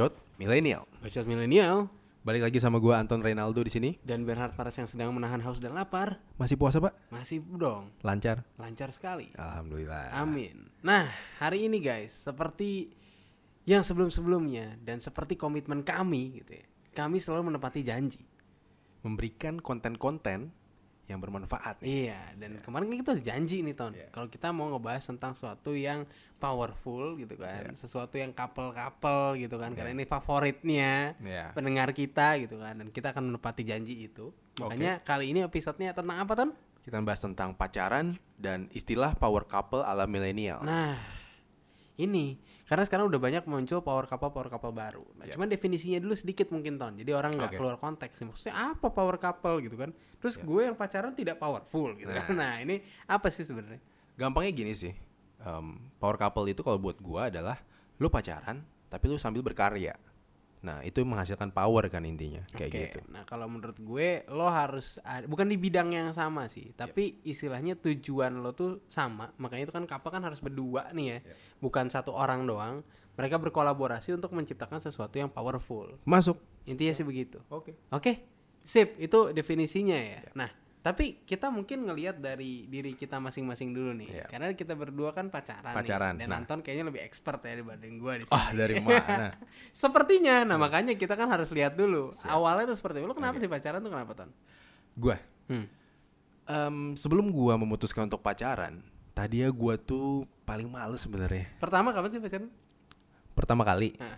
Bacot Milenial. Bacot milenial Balik lagi sama gua Anton Reynaldo di sini. dan Bernhard Paras yang sedang menahan haus dan lapar Masih puasa, Pak? masih dong Lancar. lancar sekali. Alhamdulillah. Amin. Nah, hari ini guys, seperti yang sebelum-sebelumnya dan seperti komitmen kami gitu ya. Kami selalu menepati janji. Memberikan konten-konten yang bermanfaat. Iya, dan kemarin kan kita udah janji nih Ton. Iya. Kalau kita mau ngebahas tentang sesuatu yang powerful gitu kan, Iya. sesuatu yang couple-couple gitu kan, karena ini favoritnya Ya. pendengar kita gitu kan, dan kita akan menepati janji itu. Makanya kali ini episodenya tentang apa Ton? Kita bahas tentang pacaran dan istilah power couple ala milenial. Nah, ini karena sekarang udah banyak muncul power couple power couple baru. Nah, Ya. cuman definisinya dulu sedikit mungkin ton. Jadi orang nggak Oke. keluar konteks. nih. Maksudnya apa power couple gitu kan? Terus gue yang pacaran tidak powerful gitu kan. Nah, ini apa sih sebenarnya? Gampangnya gini sih. em, power couple itu kalau buat gua adalah lu pacaran tapi lu sambil berkarya. Nah, itu menghasilkan power kan intinya, kayak Oke, gitu. Nah, kalau menurut gue lo harus bukan di bidang yang sama sih, tapi istilahnya tujuan lo tuh sama. Makanya itu kan couple kan harus berdua nih ya. Bukan satu orang doang. Mereka berkolaborasi untuk menciptakan sesuatu yang powerful. Masuk. Intinya sih begitu. Oke. Oke, sip. Itu definisinya ya. Nah, tapi kita mungkin ngelihat dari diri kita masing-masing dulu nih. Iya. Karena kita berdua kan pacaran, Pacaran, nih. Dan nah. Anton kayaknya lebih expert ya dibanding gua di sini. Ah, dari mana? Sepertinya, nah makanya kita kan harus lihat dulu. Awalnya tuh seperti itu. Lu kenapa sih pacaran tuh kenapa, Ton? gua Hmm. Em, sebelum gua memutuskan untuk pacaran, tadi ya gua tuh paling males sebenarnya. Pertama kapan sih pacaran? Pertama kali Nah,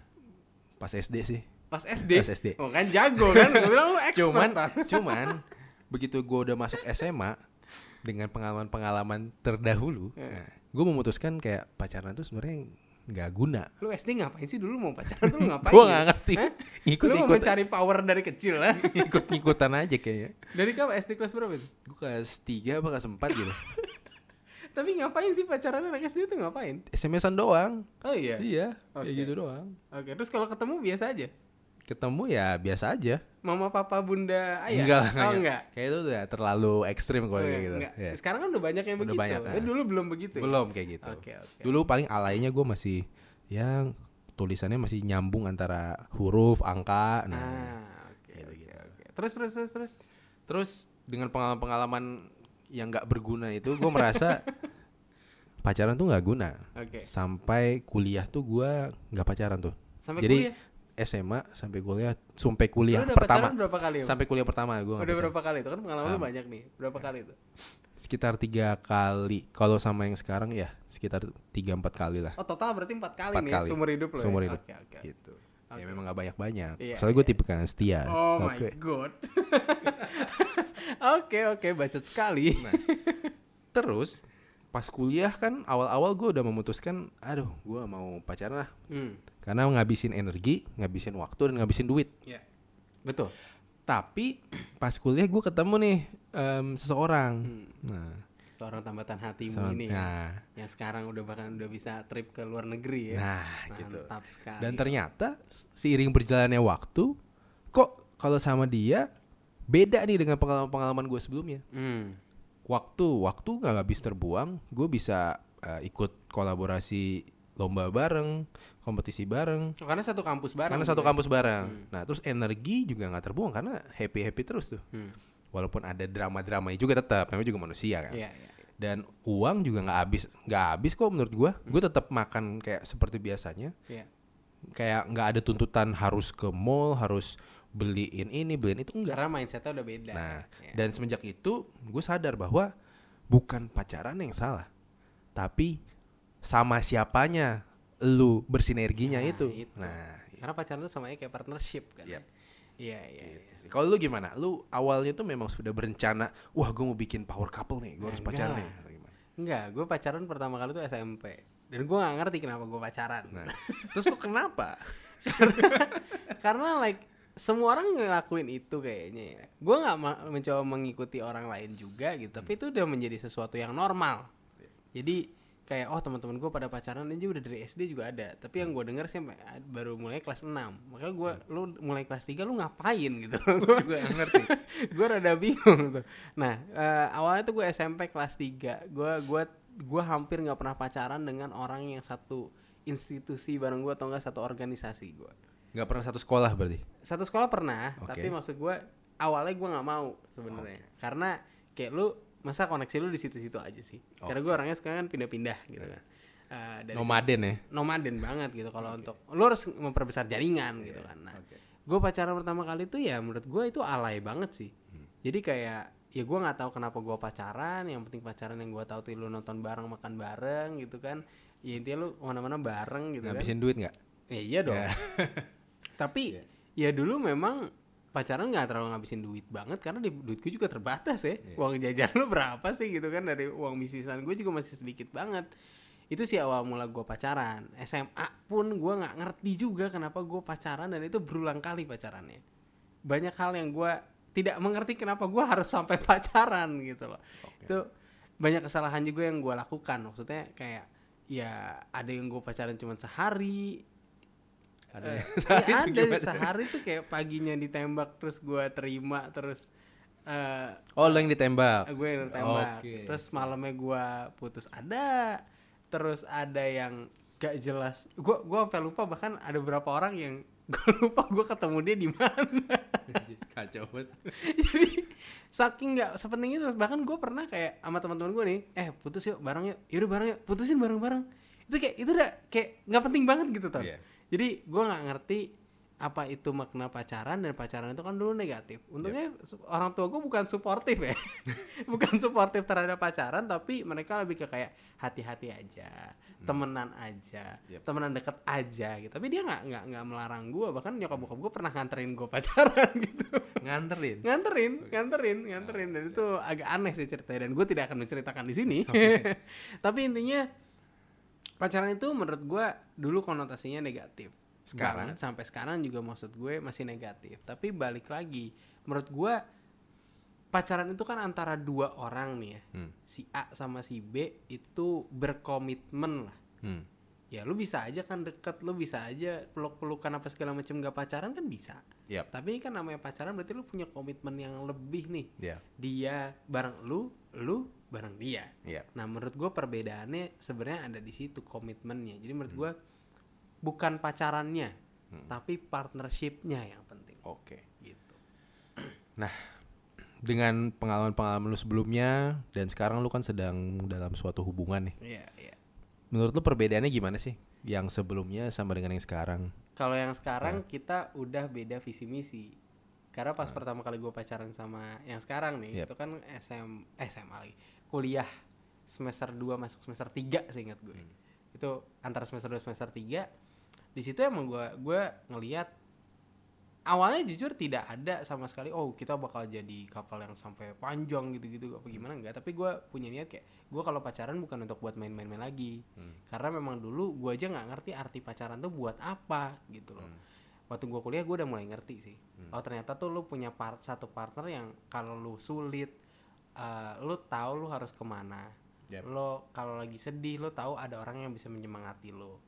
pas SD sih. pas SD. Pas SD. Oh kan jago kan? Gue bilang lu expert. Cuman cuman begitu gua udah masuk SMA dengan pengalaman-pengalaman terdahulu, Iya. nah, gua memutuskan kayak pacaran tuh sebenarnya nggak guna. lu SD ngapain sih dulu mau pacaran tuh lu ngapain? Gua ya? nggak ngerti. Ikut Lu mau mencari power dari kecil lah. ikut ngikutan aja kayaknya. Dari kapan SD kelas berapa itu? Gua kelas 3 apa kelas 4 gitu. Tapi ngapain sih pacaran anak SD tuh ngapain? SMS-an doang. Oh iya. Iya, Oke. kayak gitu doang. Oke, terus kalau ketemu biasa aja. Ketemu ya biasa aja. Mama, papa, bunda, ayah. Enggak, Oh enggak. Kayak itu udah terlalu ekstrim kalau kayak iya, gitu. enggak. Iya. Sekarang kan udah banyak yang Udah begitu. banyak, nah. dulu belum begitu ya? Belum kayak gitu. Oke, oke. Dulu paling alaynya gue masih yang tulisannya masih nyambung antara huruf, angka. Nah, Ah, oke, oke, oke. Terus terus terus terus. terus dengan pengalaman-pengalaman yang nggak berguna itu gue merasa pacaran tuh nggak guna. Oke. Sampai kuliah tuh gue nggak pacaran tuh. Sampai Jadi kuliah. SMA sampai kuliah, sampai kuliah udah pertama. berapa kali? Om? Sampai kuliah pertama gue udah berapa kali itu kan pengalaman lu banyak nih. Berapa kali itu? sekitar tiga kali kalau sama yang sekarang ya sekitar tiga empat kali lah Oh, total berarti empat kali Empat nih kali. ya, seumur hidup lo. ya? Seumur hidup. Oke, oke. gitu ya memang gak banyak banyak Iya, soalnya gue tipe kan setia Oh my Oke. god. Oke, oke, bacot sekali. Nah, terus pas kuliah kan awal-awal gue udah memutuskan aduh gue mau pacaran lah Hmm. karena ngabisin energi ngabisin waktu dan ngabisin duit Ya. Betul. tapi pas kuliah gue ketemu nih em, seseorang Hmm. nah Seorang tambatan hatimu se- ini ya. nah, Yang sekarang udah bahkan udah bisa trip ke luar negeri ya. nah gitu Mantap sekali. Dan ternyata seiring berjalannya waktu, kok kalau sama dia beda nih dengan pengalaman-pengalaman gue sebelumnya. Hmm. Waktu, waktu nggak habis terbuang, gue bisa eh, ikut kolaborasi lomba bareng, kompetisi bareng, Oh, karena satu kampus bareng. karena satu juga. kampus bareng. Nah terus energi juga nggak terbuang karena happy happy terus tuh. Hmm. Walaupun ada drama-drama juga tetap, namanya juga manusia kan. Iya, iya. Dan uang juga nggak habis, nggak habis kok menurut gue. Gue tetap makan kayak seperti biasanya. Iya. kayak nggak ada tuntutan harus ke mall harus beliin ini beliin itu enggak Karena mindsetnya udah beda. nah Ya. dan semenjak itu gue sadar bahwa bukan pacaran yang salah tapi sama siapanya lu bersinerginya Nah, itu itu. nah Karena pacaran itu sama kayak partnership kan. Yap. Iya, iya. iya. gitu sih. kalau lu gimana lu awalnya tuh memang sudah berencana wah gue mau bikin power couple nih gue harus Enggak pacaran nih? Enggak, gue pacaran pertama kali tuh SMP. Dan gue gak ngerti kenapa gue pacaran. nah terus lu kenapa Karena like semua orang ngelakuin itu kayaknya ya. Gue nggak mencoba mengikuti orang lain juga gitu, tapi itu udah menjadi sesuatu yang normal. Jadi kayak oh teman-teman gue pada pacaran aja udah dari SD juga ada. Tapi yang gue denger sih baru mulai kelas 6 Makanya gue lu mulai kelas 3 lu ngapain gitu. gue juga nggak ngerti gue rada bingung tuh. Nah, eh, awalnya tuh gue SMP kelas 3. Gue gua gua hampir nggak pernah pacaran dengan orang yang satu institusi bareng gue atau enggak satu organisasi gue. Nggak pernah satu sekolah berarti. Satu sekolah pernah, Oke. tapi maksud gue awalnya gue nggak mau sebenarnya. Karena kayak lu masa koneksi lu di situ-situ aja sih. Karena gue orangnya sekarang kan pindah-pindah gitu kan. Eh, dari Nomaden ya. nomaden banget gitu kalau untuk lu harus memperbesar jaringan gitu kan. Nah, gue pacaran pertama kali tuh ya menurut gue itu alay banget sih. Jadi kayak ya gue nggak tahu kenapa gue pacaran. Yang penting pacaran yang gue tahu tuh lu nonton bareng makan bareng gitu kan. Ya intinya lu ke mana-mana bareng gitu kan. Ngabisin duit nggak? Ya, iya dong. Tapi ya dulu memang pacaran nggak terlalu ngabisin duit banget karena di duitku juga terbatas ya. Uang jajan lu berapa sih gitu kan dari uang bisnisan gue juga masih sedikit banget. Itu sih awal mula gue pacaran. SMA pun gue nggak ngerti juga kenapa gue pacaran dan itu berulang kali pacarannya. Banyak hal yang gue tidak mengerti kenapa gue harus sampai pacaran gitu loh. Itu banyak kesalahan juga yang gue lakukan. Maksudnya kayak ya ada yang gue pacaran cuma sehari, Ada Eh, iya, sehari itu ada gimana? sehari tuh kayak paginya ditembak terus gua terima terus eh Oh, lo yang ditembak. gue yang tembak Oke. terus malamnya gua putus ada terus ada yang gak jelas gua gua sampai lupa bahkan ada beberapa orang yang gue lupa gua ketemu dia di mana Kacau banget. jadi saking nggak sepenting itu bahkan gue pernah kayak sama teman-teman gue nih eh putus yuk bareng yuk yaudah bareng yuk putusin bareng-bareng itu kayak itu udah kayak nggak penting banget gitu tuh Iya. Jadi gue nggak ngerti apa itu makna pacaran dan pacaran itu kan dulu negatif. Untungnya su- orang tua gue bukan suportif ya. Bukan suportif terhadap pacaran tapi mereka lebih ke kayak hati-hati aja temenan aja Yep. temenan deket aja gitu. Tapi dia nggak nggak nggak melarang gue bahkan nyokap bokap gue pernah nganterin gue pacaran gitu. Nganterin. nganterin nganterin nganterin. Dan itu agak aneh sih ceritanya. Dan gue tidak akan menceritakan di sini. Tapi intinya pacaran itu menurut gue dulu konotasinya negatif Sekarang? Banget. sampai sekarang juga maksud gue masih negatif tapi balik lagi menurut gue pacaran itu kan antara dua orang nih ya Hmm. si A sama si B itu berkomitmen lah Hmm. ya lu bisa aja kan deket lu bisa aja peluk-pelukan apa segala macam gak pacaran kan bisa Yap. tapi kan namanya pacaran berarti lu punya komitmen yang lebih nih Ya. dia bareng lu lu bareng dia Ya. nah menurut gue perbedaannya sebenarnya ada di situ komitmennya jadi menurut gue bukan pacarannya tapi partnershipnya yang penting Oke. gitu Dengan pengalaman-pengalaman lu sebelumnya dan sekarang lu kan sedang dalam suatu hubungan nih. iya iya Menurut lu perbedaannya gimana sih? Yang sebelumnya sama dengan yang sekarang? kalau yang sekarang kita udah beda visi misi karena pas pertama kali gue pacaran sama yang sekarang nih Yep. itu kan SM eh, SMA lagi kuliah semester 2 masuk semester 3 seingat gue. Itu antara semester 2 semester 3 di situ emang gue gue ngelihat awalnya jujur tidak ada sama sekali oh kita bakal jadi kapal yang sampai panjang gitu-gitu apa gimana enggak. Tapi gue punya niat kayak gue kalau pacaran bukan untuk buat main-main lagi. Karena memang dulu gue aja nggak ngerti arti pacaran tuh buat apa gitu loh. Waktu gue kuliah gue udah mulai ngerti sih. Oh ternyata tuh lu punya part satu partner yang kalau lu sulit eh, lu tahu lu harus ke mana Yep. lo kalau lagi sedih lo tahu ada orang yang bisa menyemangati lo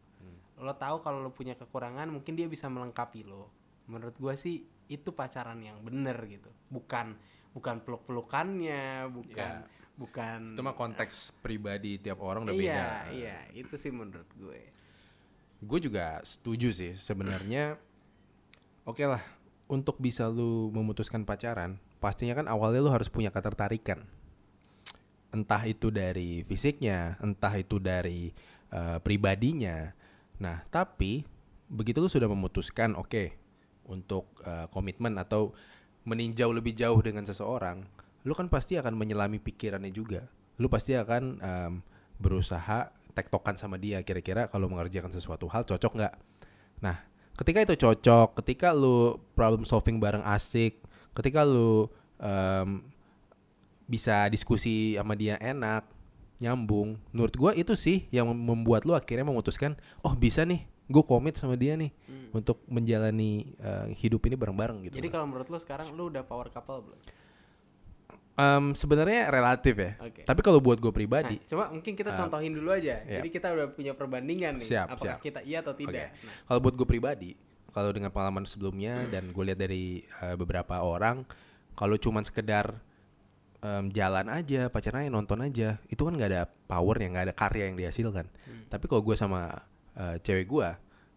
lo tahu kalau lo punya kekurangan mungkin dia bisa melengkapi lo menurut gue sih itu pacaran yang bener gitu bukan bukan peluk pelukannya bukan Ya. bukan Itu mah konteks pribadi tiap orang udah iya beda. iya itu sih menurut gue Gue juga setuju sih sebenarnya. Oke lah, untuk bisa lu memutuskan pacaran, pastinya kan awalnya lu harus punya ketertarikan. Entah itu dari fisiknya, entah itu dari eh, pribadinya. Nah, tapi begitu lu sudah memutuskan, oke, untuk eh, komitmen atau meninjau lebih jauh dengan seseorang, lu kan pasti akan menyelami pikirannya juga. Lu pasti akan em, berusaha tektokan sama dia kira-kira kalau mengerjakan sesuatu hal cocok nggak. Nah, ketika itu cocok, ketika lu problem solving bareng asik, ketika lu em, bisa diskusi sama dia enak, nyambung. Menurut gua itu sih yang membuat lu akhirnya memutuskan, oh bisa nih, gue komit sama dia nih untuk menjalani eh, hidup ini bareng-bareng gitu. jadi kalau menurut lo sekarang lo udah power couple belum Em, sebenarnya relatif ya. Oke. Tapi kalau buat gue Nah, pribadi, coba mungkin kita contohin dulu aja. Yap. Jadi kita udah punya perbandingan nih. Siap, apakah siap. kita iya atau tidak. Oke. Nah, Kalau buat gue pribadi, kalau dengan pengalaman sebelumnya dan gue lihat dari eh, beberapa orang, kalau cuman sekedar em, jalan aja, pacaran aja, nonton aja, itu kan nggak ada power yang nggak ada karya yang dihasilkan. Tapi kalau gue sama eh, cewek gue,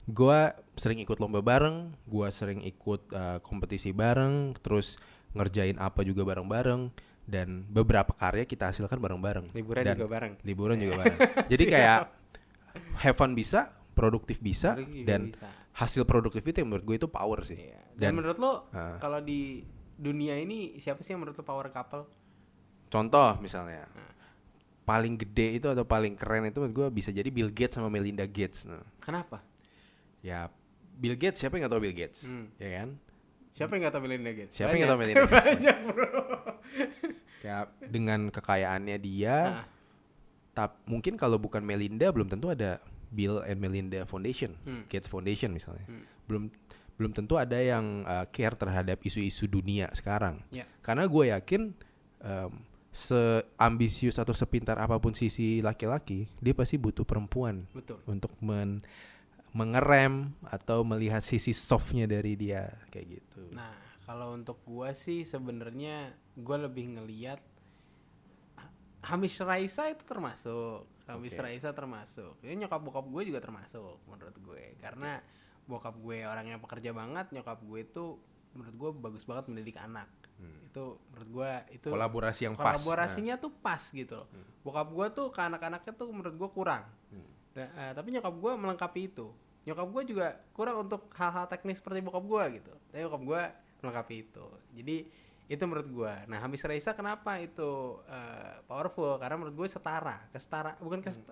gua sering ikut lomba bareng gua sering ikut uh, kompetisi bareng terus ngerjain apa juga bareng-bareng dan beberapa karya kita hasilkan bareng-bareng. Liburan Dan juga bareng. liburan juga bareng. Jadi kayak have fun bisa produktif bisa dan bisa. Hasil produktif itu yang menurut gue itu power sih Iya. dan, dan menurut lo Ah. kalau di dunia ini siapa sih yang menurut lo power couple contoh misalnya Nah. paling gede itu atau paling keren itu menurut gue bisa jadi Bill Gates sama Melinda Gates nah, kenapa ya Bill Gates siapa yang nggak tahu Bill Gates Hmm. ya kan siapa yang gak tahu Melinda Gates Siapa yang nggak tahu Banyak. Melinda Gates? banyak bro kayak dengan kekayaannya dia Ah. tap mungkin kalau bukan Melinda belum tentu ada Bill and Melinda Foundation Hmm. Gates Foundation misalnya Hmm. belum belum tentu ada yang uh, care terhadap isu-isu dunia sekarang Ya. karena gue yakin um, seambisius atau sepintar apa pun sisi laki-laki dia pasti butuh perempuan betul untuk men mengerem atau melihat sisi softnya dari dia kayak gitu Nah, kalau untuk gua sih sebenarnya gua lebih ngeliat Hamis Raisa itu termasuk. Hamis Oke. Raisa termasuk. Ini nyokap bokap gue juga termasuk menurut gue. Karena bokap gue orang yang pekerja banget, nyokap gue itu menurut gue bagus banget mendidik anak. Itu menurut gue itu kolaborasi yang pas kolaborasinya tuh pas gitu loh. Bokap gue tuh ke anak-anaknya tuh menurut gue kurang. Da- eh, tapi nyokap gue melengkapi itu. Nyokap gue juga kurang untuk hal-hal teknis seperti bokap gue gitu. Tapi bokap gue melengkapi itu. Jadi itu menurut gue. Nah Hamis Raisa kenapa itu eh, powerful? Karena menurut gue setara, kesetara, bukan kesta,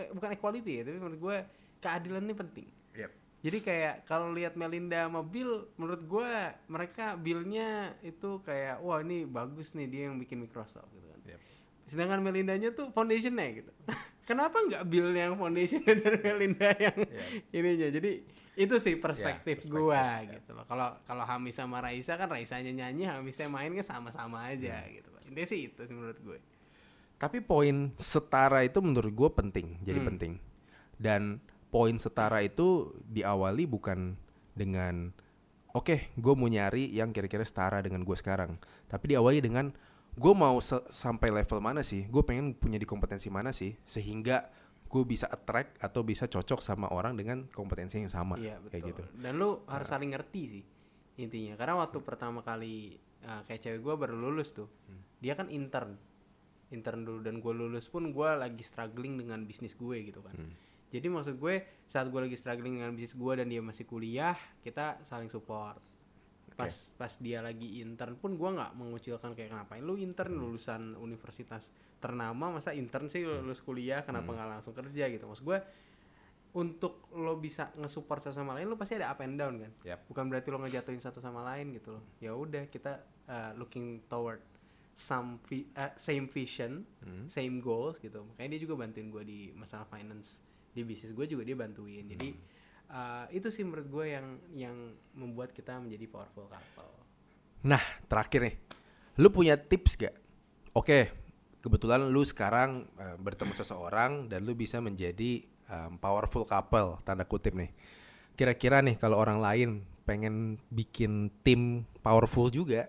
eh, bukan equality ya, tapi menurut gue keadilan ini penting. Yep. Jadi kayak kalau lihat Melinda sama Bill, menurut gue mereka Billnya itu kayak wah ini bagus nih dia yang bikin Microsoft gitu kan. Yep. Sedangkan Melindanya tuh foundationnya gitu. Kenapa nggak Bill yang foundationnya dan Melinda yang ininya? Jadi itu sih perspektif, perspektif, gua ya. gitu loh. Kalau kalau Hamis sama Raisa kan Raisanya nyanyi, Hamisnya main kan sama-sama aja gitu. loh. Intinya sih itu sih menurut gue. Tapi poin setara itu menurut gue penting, jadi Hmm. penting. Dan poin setara itu diawali bukan dengan oke, gue mau nyari yang kira-kira setara dengan gue sekarang. Tapi diawali dengan gue mau sampai level mana sih? Gue pengen punya di kompetensi mana sih? Sehingga gue bisa attract atau bisa cocok sama orang dengan kompetensi yang sama. Iya Kayak betul. gitu. Dan lu harus saling ngerti sih intinya. Karena waktu pertama kali uh, kayak cewek gue baru lulus tuh, Hmm. dia kan intern, intern dulu dan gue lulus pun gue lagi struggling dengan bisnis gue gitu kan. Hmm. Jadi maksud gue saat gue lagi struggling dengan bisnis gue dan dia masih kuliah, kita saling support. Pas pas dia lagi intern pun gue nggak mengucilkan kayak kenapa lu intern? Lulusan universitas ternama masa intern sih? Lulus kuliah kenapa nggak langsung kerja? Gitu. Maksud gue untuk lo bisa nge-support satu sama lain lo pasti ada up and down kan? Yap. bukan berarti lo ngejatuhin satu sama lain gitu loh. Ya udah kita uh, looking toward some vi- uh, same vision Hmm. same goals gitu. Makanya dia juga bantuin gue di masalah finance di bisnis gue juga dia bantuin. Jadi uh, itu sih menurut gue yang yang membuat kita menjadi powerful couple Nah, terakhir nih. Lu punya tips gak? Oke, kebetulan lu sekarang eh, bertemu seseorang dan lu bisa menjadi em, powerful couple, tanda kutip nih. Kira-kira nih kalau orang lain pengen bikin tim powerful juga,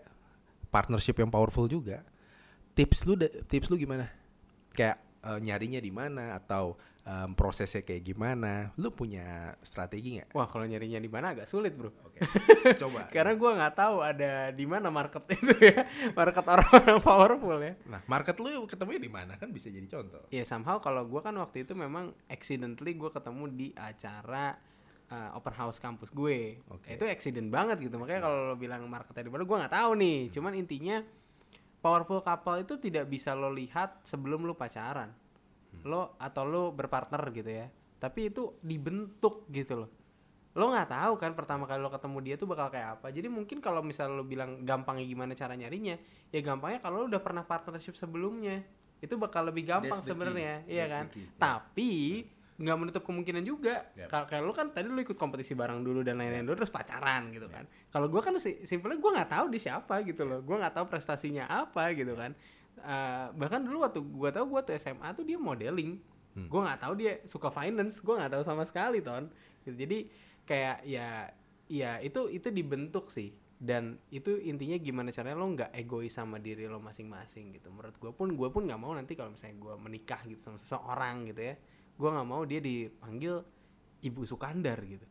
partnership yang powerful juga, tips lu tips lu gimana? Kayak eh, nyarinya di mana atau em, prosesnya kayak gimana? Lu punya strategi nggak? wah kalau nyarinya di mana agak sulit bro Oke, coba. karena gue nggak tahu ada di mana market itu ya market orang-orang powerful ya Nah, market lu ketemunya di mana kan bisa jadi contoh. ya somehow kalau gue kan waktu itu memang accidentally gue ketemu di acara uh, open house kampus gue Oke. itu accident banget gitu makanya kalau lo bilang marketnya di mana gue nggak tahu nih cuman intinya powerful couple itu tidak bisa lo lihat sebelum lo pacaran lo atau lo berpartner gitu ya. Tapi itu dibentuk gitu loh. Lo nggak tahu kan pertama kali lo ketemu dia tuh bakal kayak apa. Jadi mungkin kalau misal lo bilang gampangnya gimana cara nyarinya ya gampangnya kalau lo udah pernah partnership sebelumnya itu bakal lebih gampang sebenarnya iya kan? key. tapi nggak menutup kemungkinan juga. Yep. kalau kayak lo kan tadi lo ikut kompetisi bareng dulu dan lain-lain dulu terus pacaran gitu kan. Kalau gue kan si- simpelnya gue nggak tahu dia siapa gitu loh. Gue nggak tahu prestasinya apa gitu kan Eh, bahkan dulu waktu gue tahu gue tuh SMA tuh dia modeling Hmm. gue nggak tahu dia suka finance gue nggak tahu sama sekali ton gitu. jadi kayak ya ya itu itu dibentuk sih dan itu intinya gimana caranya lo nggak egois sama diri lo masing-masing gitu menurut gue pun gue pun nggak mau nanti kalau misalnya gue menikah gitu sama seseorang gitu ya gue nggak mau dia dipanggil Ibu Sukandar gitu.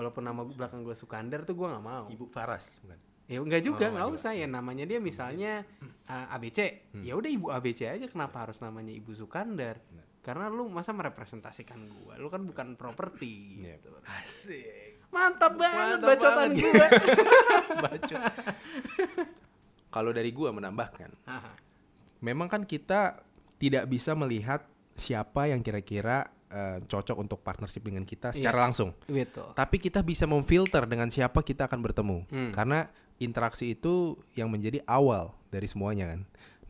Walaupun nama belakang gue Sukandar tuh gue nggak mau. Ibu Faras bukan? Ya enggak juga, Oh, nggak enggak usah ya namanya dia misalnya uh, ABC. Ya udah Ibu ABC aja kenapa harus namanya Ibu Sukandar? Karena lu masa merepresentasikan gua, lu kan bukan properti Iya. gitu. Asik. Mantap banget Mantap bacotan gua. Bacot. Kalau dari gua menambahkan, Haha. memang kan kita tidak bisa melihat siapa yang kira-kira eh, cocok untuk partnership dengan kita secara langsung. Betul. Tapi kita bisa memfilter dengan siapa kita akan bertemu. Hmm. Karena interaksi itu yang menjadi awal dari semuanya kan.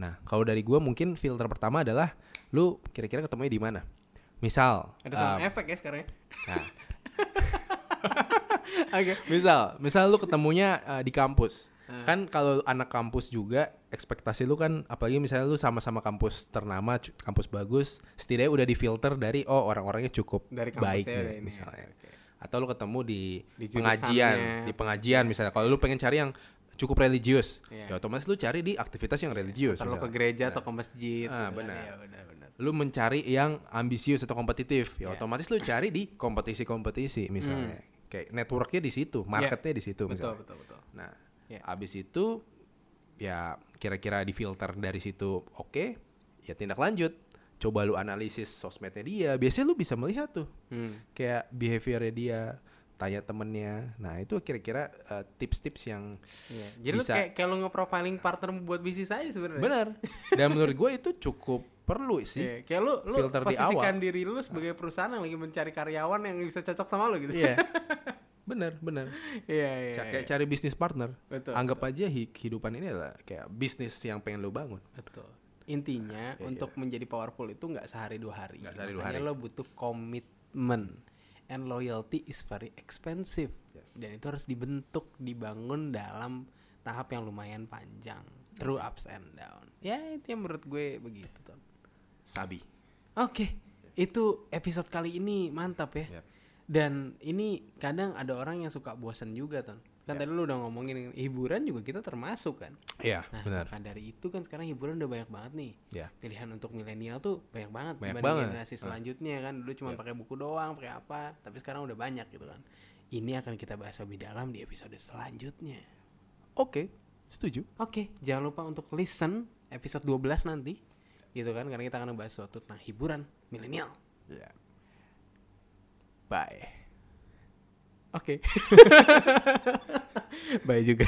Nah, kalau dari gua mungkin filter pertama adalah lu kira-kira ketemunya di mana? Misal, Ada sound eh, efek ya sekarang ya. nah, Oke. misal, misal lu ketemunya eh, di kampus. Hmm. Kan kalau anak kampus juga ekspektasi lu kan apalagi misalnya lu sama-sama kampus ternama, kampus bagus, setidaknya udah difilter dari oh orang-orangnya cukup Dari baik nih, ini ya, misalnya. oke. Atau lu ketemu di, Di pengajian, di pengajian misalnya. Kalau lu pengen cari yang cukup religius, Iya. ya otomatis lu cari di aktivitas yang religius. Terlalu ke misalnya. gereja atau ke masjid. Ah, gitu kan. benar. Iya, benar, benar. Lu mencari yang ambisius atau kompetitif, ya Iya. otomatis lu cari di kompetisi-kompetisi misalnya. Kayak networknya di situ, marketnya di situ Hmm. Betul, misalnya. betul, betul. Nah, Iya. abis itu ya kira-kira difilter dari situ oke, ya tindak lanjut. Coba lu analisis sosmednya dia. Biasanya lu bisa melihat tuh Hmm. kayak behaviornya dia, tanya temennya. Nah itu kira-kira uh, tips-tips yang Iya. Jadi lu Bisa. kayak kayak lu nge-profiling partner buat bisnis aja sebenarnya. benar. Dan menurut gue itu cukup perlu sih. Iya, kayak lu lu Filter di posisikan awal. diri lu sebagai perusahaan yang lagi mencari karyawan yang bisa cocok sama lu gitu. Iya. bener bener. Iya, iya. Ca- iya. Kayak cari bisnis partner. Betul. Anggap aja hi- kehidupan ini adalah kayak bisnis yang pengen lu bangun. Betul. Intinya Iya, untuk menjadi powerful itu nggak sehari dua hari. Nggak sehari dua Makanya hari. lo butuh komitmen and loyalty is very expensive. Dan itu harus dibentuk, dibangun dalam tahap yang lumayan panjang, through ups and down. Ya itu yang menurut gue begitu tuh. Sabi. Oke, itu episode kali ini mantap ya. Yap. Dan ini kadang ada orang yang suka bosan juga tuh. Kan Ya. tadi lu udah ngomongin hiburan juga kita termasuk kan. Iya, Nah, benar. maka dari itu kan sekarang hiburan udah banyak banget nih. Ya. Pilihan untuk milenial tuh banyak banget Banyak dibanding banget. generasi Ah. selanjutnya kan. Dulu cuma Yap. pakai buku doang, pakai apa, tapi sekarang udah banyak gitu kan. Ini akan kita bahas lebih dalam di episode selanjutnya. Oke, setuju. Oke, jangan lupa untuk listen episode 12 nanti. Gitu kan, karena kita akan bahas suatu tentang hiburan milenial. Ya. Bye. Oke. Bye juga.